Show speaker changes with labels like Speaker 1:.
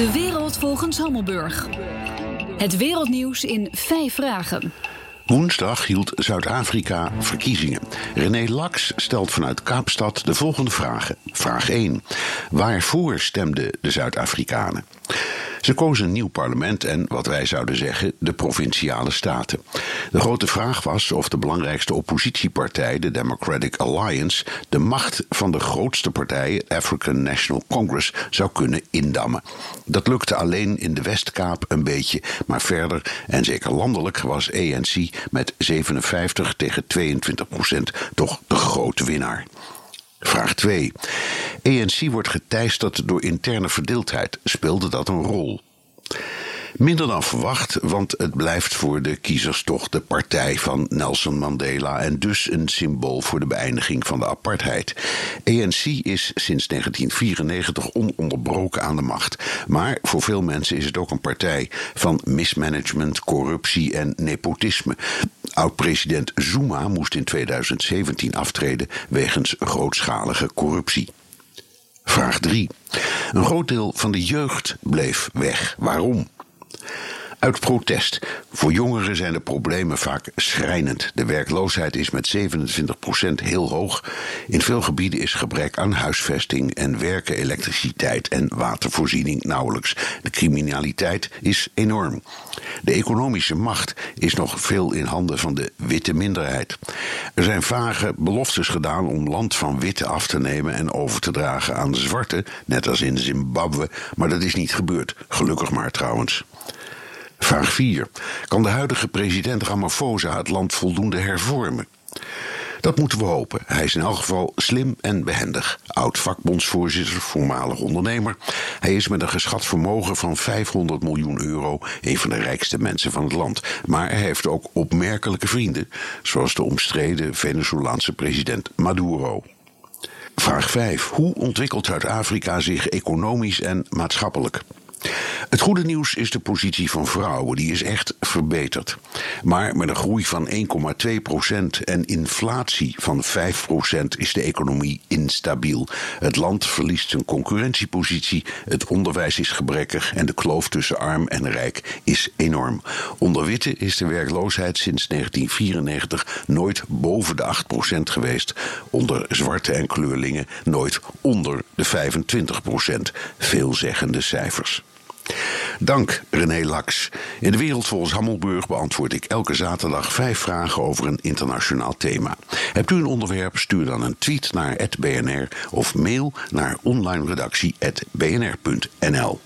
Speaker 1: De wereld volgens Hammelburg. Het wereldnieuws in vijf vragen.
Speaker 2: Woensdag hield Zuid-Afrika verkiezingen. René Lax stelt vanuit Kaapstad de volgende vragen. Vraag 1. Waarvoor stemden de Zuid-Afrikanen? Ze kozen een nieuw parlement en, wat wij zouden zeggen, de provinciale staten. De grote vraag was of de belangrijkste oppositiepartij, de Democratic Alliance, de macht van de grootste partij, African National Congress, zou kunnen indammen. Dat lukte alleen in de Westkaap een beetje, maar verder en zeker landelijk was ANC met 57 tegen 22 procent toch de grote winnaar. Vraag 2. ANC wordt geteisterd door interne verdeeldheid. Speelde dat een rol? Minder dan verwacht, want het blijft voor de kiezers toch de partij van Nelson Mandela en dus een symbool voor de beëindiging van de apartheid. ANC is sinds 1994 ononderbroken aan de macht, maar voor veel mensen is het ook een partij van mismanagement, corruptie en nepotisme. Oud-president Zuma moest in 2017 aftreden wegens grootschalige corruptie. Vraag 3. Een groot deel van de jeugd bleef weg. Waarom? Uit protest. Voor jongeren zijn de problemen vaak schrijnend. De werkloosheid is met 27% heel hoog. In veel gebieden is gebrek aan huisvesting en werken, elektriciteit en watervoorziening nauwelijks. De criminaliteit is enorm. De economische macht is nog veel in handen van de witte minderheid. Er zijn vage beloftes gedaan om land van witte af te nemen en over te dragen aan zwarte, net als in Zimbabwe, maar dat is niet gebeurd. Gelukkig maar trouwens. Vraag 4. Kan de huidige president Ramaphosa het land voldoende hervormen? Dat moeten we hopen. Hij is in elk geval slim en behendig. Oud vakbondsvoorzitter, voormalig ondernemer. Hij is met een geschat vermogen van 500 miljoen euro een van de rijkste mensen van het land. Maar hij heeft ook opmerkelijke vrienden, zoals de omstreden Venezolaanse president Maduro. Vraag 5. Hoe ontwikkelt Zuid-Afrika zich economisch en maatschappelijk? Het goede nieuws is de positie van vrouwen. Die is echt verbeterd. Maar met een groei van 1,2% en inflatie van 5% is de economie instabiel. Het land verliest zijn concurrentiepositie, het onderwijs is gebrekkig en de kloof tussen arm en rijk is enorm. Onder witte is de werkloosheid sinds 1994 nooit boven de 8% geweest. Onder zwarte en kleurlingen nooit onder de 25%. Veelzeggende cijfers. Dank René Lax. In de wereld volgens Hammelburg beantwoord ik elke zaterdag vijf vragen over een internationaal thema. Hebt u een onderwerp? Stuur dan een tweet naar @bnr of mail naar onlineredactie@bnr.nl.